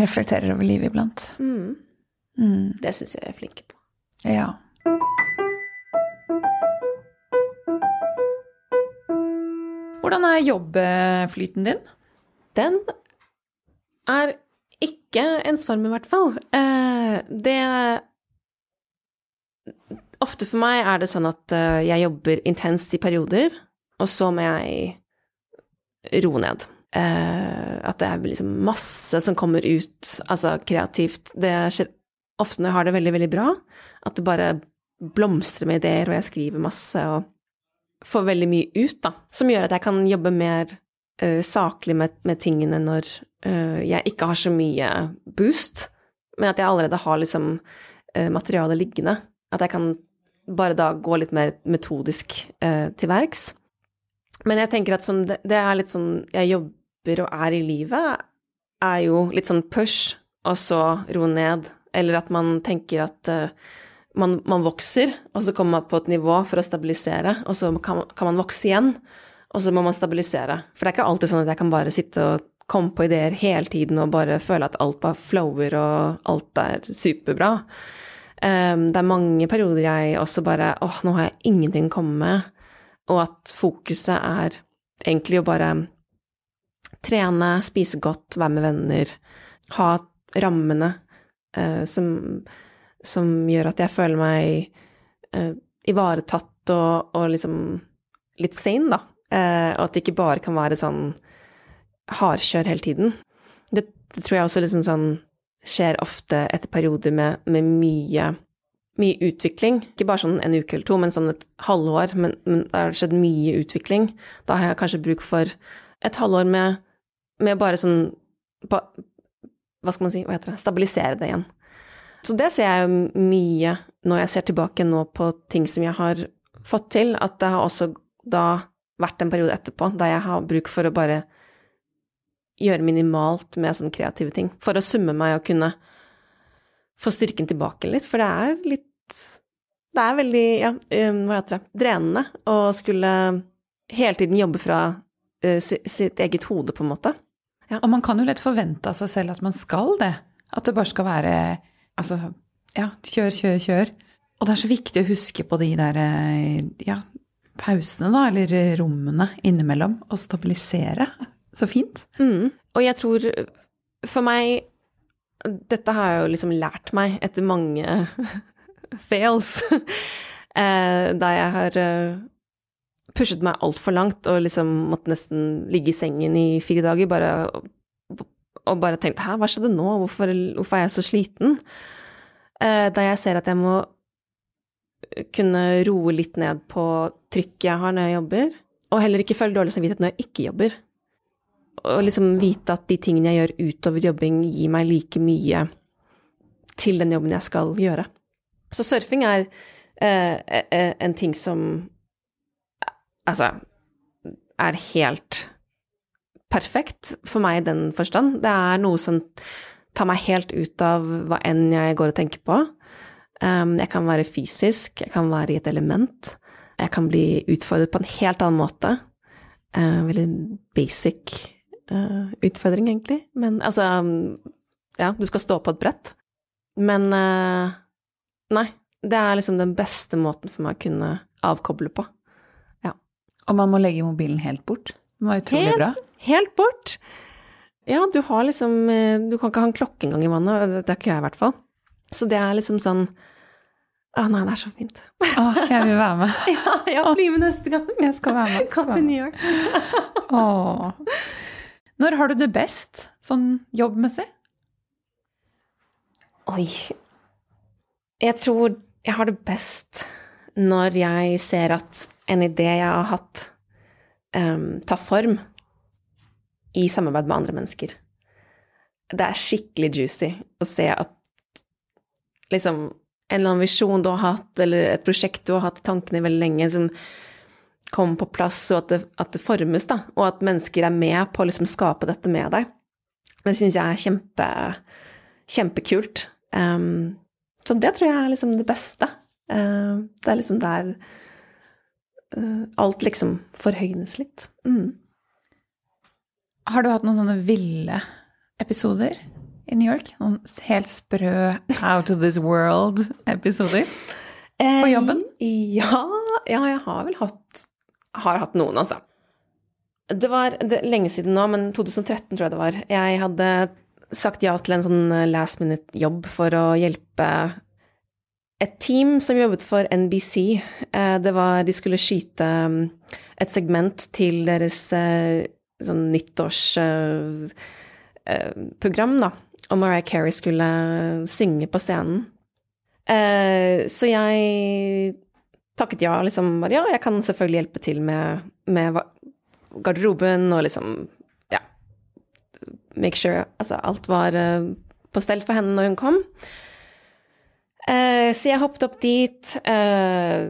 reflekterer over livet iblant. Mm, Mm. det syns jeg jeg er flinke på. Ja. Hvordan er jobbflyten din? Den er ikke ensformig, i hvert fall. Eh, det Ofte for meg er det sånn at eh, jeg jobber intenst i perioder, og så må jeg roe ned. Uh, at det er liksom masse som kommer ut, altså kreativt. Det skjer ofte når jeg har det veldig, veldig bra, at det bare blomstrer med ideer, og jeg skriver masse og får veldig mye ut, da. Som gjør at jeg kan jobbe mer uh, saklig med, med tingene når uh, jeg ikke har så mye boost, men at jeg allerede har liksom materialet liggende. At jeg kan bare da gå litt mer metodisk til verks. Men jeg tenker at sånn, det, det er litt sånn Jeg jobber og er i livet, er jo litt sånn push, og så ro ned. Eller at man tenker at uh, man, man vokser, og så kommer man på et nivå for å stabilisere, og så kan, kan man vokse igjen, og så må man stabilisere. For det er ikke alltid sånn at jeg kan bare sitte og komme på ideer hele tiden og bare føle at alt bare flower og alt er superbra. Um, det er mange perioder jeg også bare åh, nå har jeg ingenting å komme med, og at fokuset er egentlig å bare trene, spise godt, være med venner, ha rammene eh, som, som gjør at jeg føler meg eh, ivaretatt og, og liksom litt sane, da. Eh, og at det ikke bare kan være sånn hardkjør hele tiden. Det, det tror jeg også liksom sånn skjer ofte etter perioder med, med mye, mye utvikling. Ikke bare sånn en uke eller to, men sånn et halvår. Men, men det har skjedd mye utvikling. Da har jeg kanskje bruk for et halvår med, med bare sånn ba, Hva skal man si, hva heter det, stabilisere det igjen. Så det ser jeg jo mye når jeg ser tilbake nå på ting som jeg har fått til, at det har også da vært en periode etterpå der jeg har bruk for å bare gjøre minimalt med sånne kreative ting, for å summe meg og kunne få styrken tilbake litt, for det er litt Det er veldig, ja, um, hva heter det, drenende å skulle hele tiden jobbe fra uh, sitt eget hode, på en måte. Og man kan jo lett forvente av seg selv at man skal det. At det bare skal være altså, ja, kjør, kjør, kjør. Og det er så viktig å huske på de der eh, ja, pausene, da, eller rommene innimellom, og stabilisere. Så fint. Mm. Og jeg tror for meg Dette har jeg jo liksom lært meg etter mange fails. eh, da jeg har uh, pushet meg altfor langt og liksom måtte nesten ligge i sengen i fire dager bare, og bare tenkt hæ, hva skjedde nå, hvorfor, hvorfor er jeg så sliten? Eh, da jeg ser at jeg må kunne roe litt ned på trykket jeg har når jeg jobber, og heller ikke føle dårlig samvittighet når jeg ikke jobber og liksom vite at de tingene jeg gjør utover jobbing, gir meg like mye til den jobben jeg skal gjøre. Så surfing er eh, eh en ting som Altså er helt perfekt for meg i den forstand. Det er noe som tar meg helt ut av hva enn jeg går og tenker på. Um, jeg kan være fysisk, jeg kan være i et element. Jeg kan bli utfordret på en helt annen måte. Uh, veldig basic uh, utfordring, egentlig. Men altså Ja, du skal stå på et brett. Men uh, nei. Det er liksom den beste måten for meg å kunne avkoble på. Ja. Og man må legge mobilen helt bort. Det var utrolig helt, bra. Helt bort! Ja, du har liksom eh, Du kan ikke ha en klokke engang i vannet. Det er ikke jeg, i hvert fall. Så det er liksom sånn å nei, det er så fint. Å, jeg vil være med. ja, ja, bli med neste gang. Jeg skal være med. Kom til New York. Åh. Når har du det best, sånn jobbmessig? Oi Jeg tror jeg har det best når jeg ser at en idé jeg har hatt, um, tar form i samarbeid med andre mennesker. Det er skikkelig juicy å se at liksom en eller annen visjon du har hatt, eller et prosjekt du har hatt i tankene veldig lenge, som kommer på plass, og at det, at det, formes, da. Og at mennesker er med på å liksom skape dette med deg. Det syns jeg er kjempe, kjempekult. Um, så det tror jeg er liksom det beste. Uh, det er liksom der uh, alt liksom forhøynes litt. Mm. Har du hatt noen sånne ville episoder i New York? Noen helt sprø out of this world-episoder? På jobben? Eh, ja, ja, jeg har vel hatt har hatt noen, altså. Det var det, lenge siden nå, men 2013 tror jeg det var. Jeg hadde sagt ja til en sånn eh, last minute-jobb for å hjelpe et team som jobbet for NBC. Eh, det var De skulle skyte mm, et segment til deres eh, sånn nyttårsprogram, da. Og Mariah Carey skulle synge på scenen. Så jeg takket ja, liksom ja, jeg kan selvfølgelig hjelpe til med, med garderoben og liksom ja, make sure Altså alt var uh, på stell for henne når hun kom. Eh, så jeg hoppet opp dit. Eh,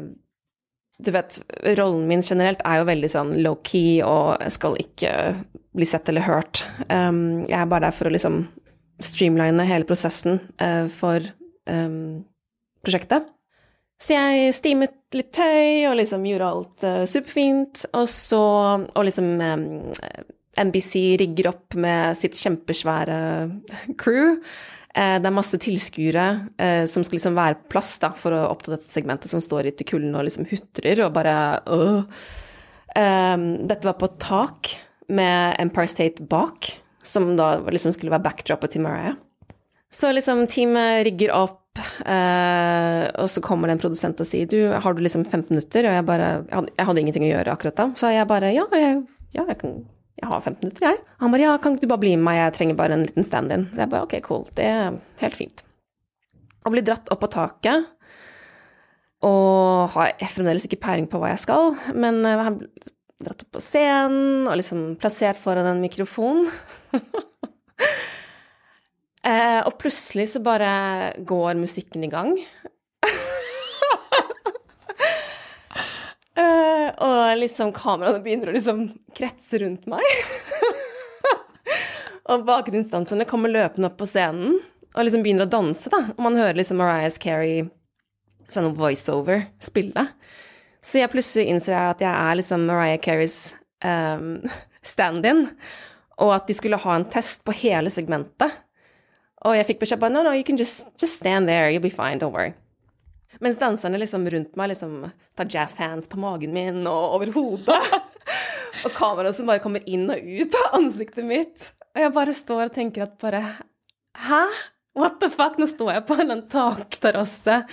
du vet, rollen min generelt er jo veldig sånn low-key, og skal ikke bli sett eller hørt. Um, jeg er bare der for å liksom streamline hele prosessen for um, prosjektet. Så jeg stimet litt tøy og liksom gjorde alt uh, superfint. Og så Og liksom um, NBC rigger opp med sitt kjempesvære crew. Uh, det er masse tilskuere uh, som skal liksom være plass da, for å oppta dette segmentet, som står ute i kulden og liksom hutrer og bare dette var på et tak med Empire State bak, som da liksom skulle være backdropet til Mariah. Så liksom teamet rigger opp Uh, og så kommer det en produsent og sier du, har du liksom 15 minutter? Og jeg bare Jeg hadde, jeg hadde ingenting å gjøre akkurat da. Så jeg bare ja, jeg, ja, jeg, kan, jeg har 15 minutter, jeg. Han bare ja, kan ikke du bare bli med meg, jeg trenger bare en liten stand-in. Så jeg bare ok, cool, det er helt fint. Og blir dratt opp på taket. Og har fremdeles ikke peiling på hva jeg skal, men jeg har dratt opp på scenen og liksom plassert foran en mikrofon. Eh, og plutselig så bare går musikken i gang. eh, og liksom kameraene begynner å liksom kretse rundt meg. og bakgrunnsdanserne kommer løpende opp på scenen og liksom begynner å danse, da. Og man hører liksom Mariah Carey sånn voiceover spille. Så jeg plutselig innser jeg at jeg er liksom Mariah Careys um, stand-in, og at de skulle ha en test på hele segmentet. Og jeg fikk beskjed på no, no, you can just, just stand there, you'll be fine, don't worry. Mens danserne liksom rundt meg liksom tar jazz hands på magen min og over hodet. og kameraet som bare kommer inn og ut av ansiktet mitt. Og jeg bare står og tenker at bare Hæ? What the fuck? Nå står jeg på en takterrasse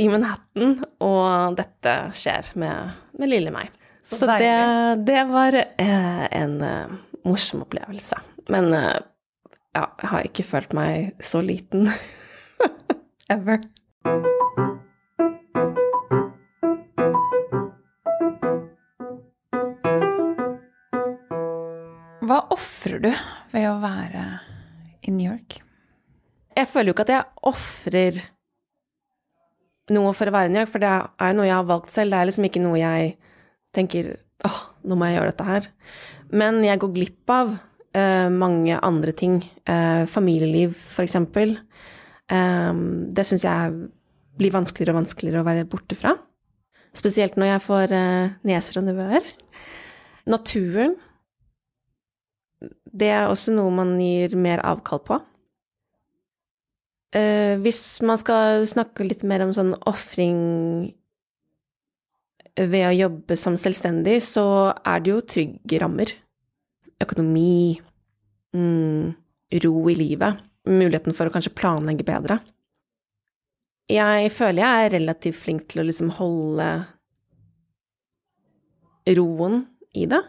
i Manhattan, og dette skjer med, med lille meg. Så, Så det, det, var eh, en eh, morsom opplevelse. Men eh, ja, jeg har ikke følt meg så liten. Ever. Hva ofrer du ved å være i New York? Jeg føler jo ikke at jeg ofrer noe for å være i New York, for det er noe jeg har valgt selv. Det er liksom ikke noe jeg tenker åh, nå må jeg gjøre dette her. Men jeg går glipp av uh, mange andre ting. Uh, familieliv, eksempel. Um, det syns jeg blir vanskeligere og vanskeligere å være borte fra. Spesielt når jeg får uh, neser og nevøer. Naturen. Det er også noe man gir mer avkall på. Uh, hvis man skal snakke litt mer om sånn ofring ved å jobbe som selvstendig, så er det jo trygge rammer. Økonomi, mm, ro i livet, muligheten for å kanskje planlegge bedre. Jeg føler jeg er relativt flink til å liksom holde roen i det.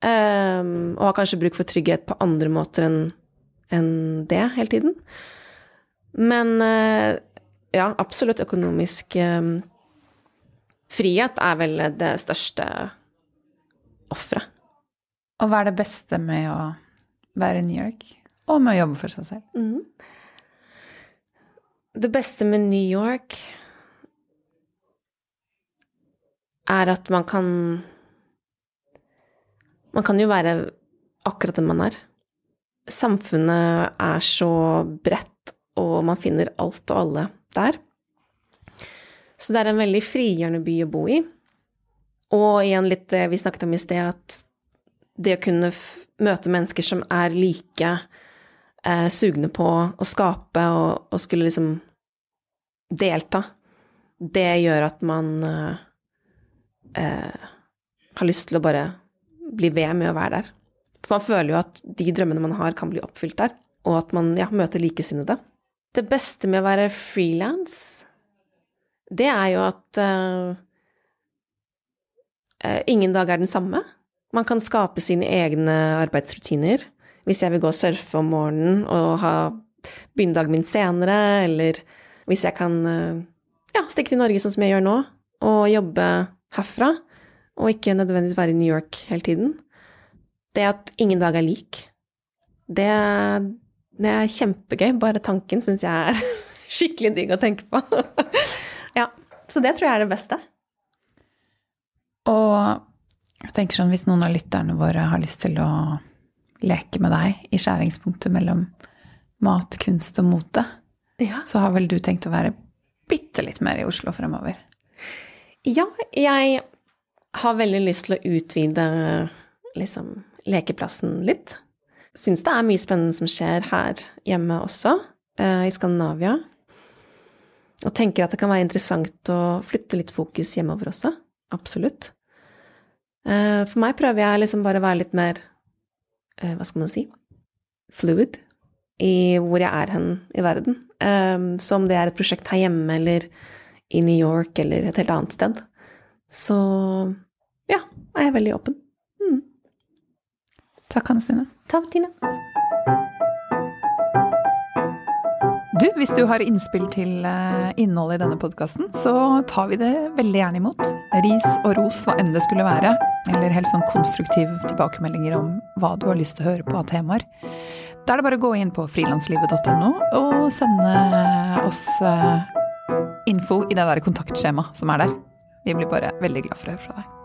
Um, og har kanskje bruk for trygghet på andre måter enn en det hele tiden. Men uh, ja, absolutt økonomisk um, frihet er vel det største offeret. Og hva er det beste med å være i New York, og med å jobbe for seg selv? Mm. Det beste med New York er at man kan Man kan jo være akkurat den man er. Samfunnet er så bredt, og man finner alt og alle der. Så det er en veldig frigjørende by å bo i. Og igjen litt det vi snakket om i sted, at det å kunne møte mennesker som er like eh, sugne på å skape og, og, skulle liksom delta, det gjør at man eh, eh, har lyst til å bare bli ved med å være der. For man føler jo at de drømmene man har, kan bli oppfylt der, og at man ja, møter likesinnede. Det beste med å være frilans det er jo at uh, ingen dag er den samme. Man kan skape sine egne arbeidsrutiner. Hvis jeg vil gå og surfe om morgenen og ha begynne min senere, eller hvis jeg kan uh, ja, stikke til Norge sånn som jeg gjør nå, og jobbe herfra, og ikke nødvendigvis være i New York hele tiden. Det at ingen dag er lik, det, det er kjempegøy. Bare tanken syns jeg er skikkelig digg å tenke på. Ja. Så det tror jeg er det beste. Og jeg tenker sånn, hvis noen av lytterne våre har lyst til å leke med deg i skjæringspunktet mellom mat, kunst og mote, ja. så har vel du tenkt å være bitte litt mer i Oslo fremover? Ja, jeg har veldig lyst til å utvide liksom lekeplassen litt. Syns det er mye spennende som skjer her hjemme også, eh, i Skandinavia. Og tenker at det kan være interessant å flytte litt fokus hjemover også. Absolutt. Eh, for meg prøver jeg liksom bare å være litt mer eh, Hva skal man si fluid i hvor jeg er hen i verden. Eh, så om det er et prosjekt her hjemme eller i New York eller et helt annet sted, så ja, er jeg veldig åpen. Mm. Takk, Hanne Stine. Takk, Tine. Du, hvis du har innspill til eh, innholdet i denne podkasten, så tar vi det veldig gjerne imot. Ris og ros, hva enn det skulle være. Eller helt sånn konstruktive tilbakemeldinger om hva du har lyst til å høre på av temaer. Da er det bare å gå inn på frilanslivet.no og sende oss eh, info i det der kontaktskjemaet som er der. Vi blir bare veldig glad for å høre fra deg.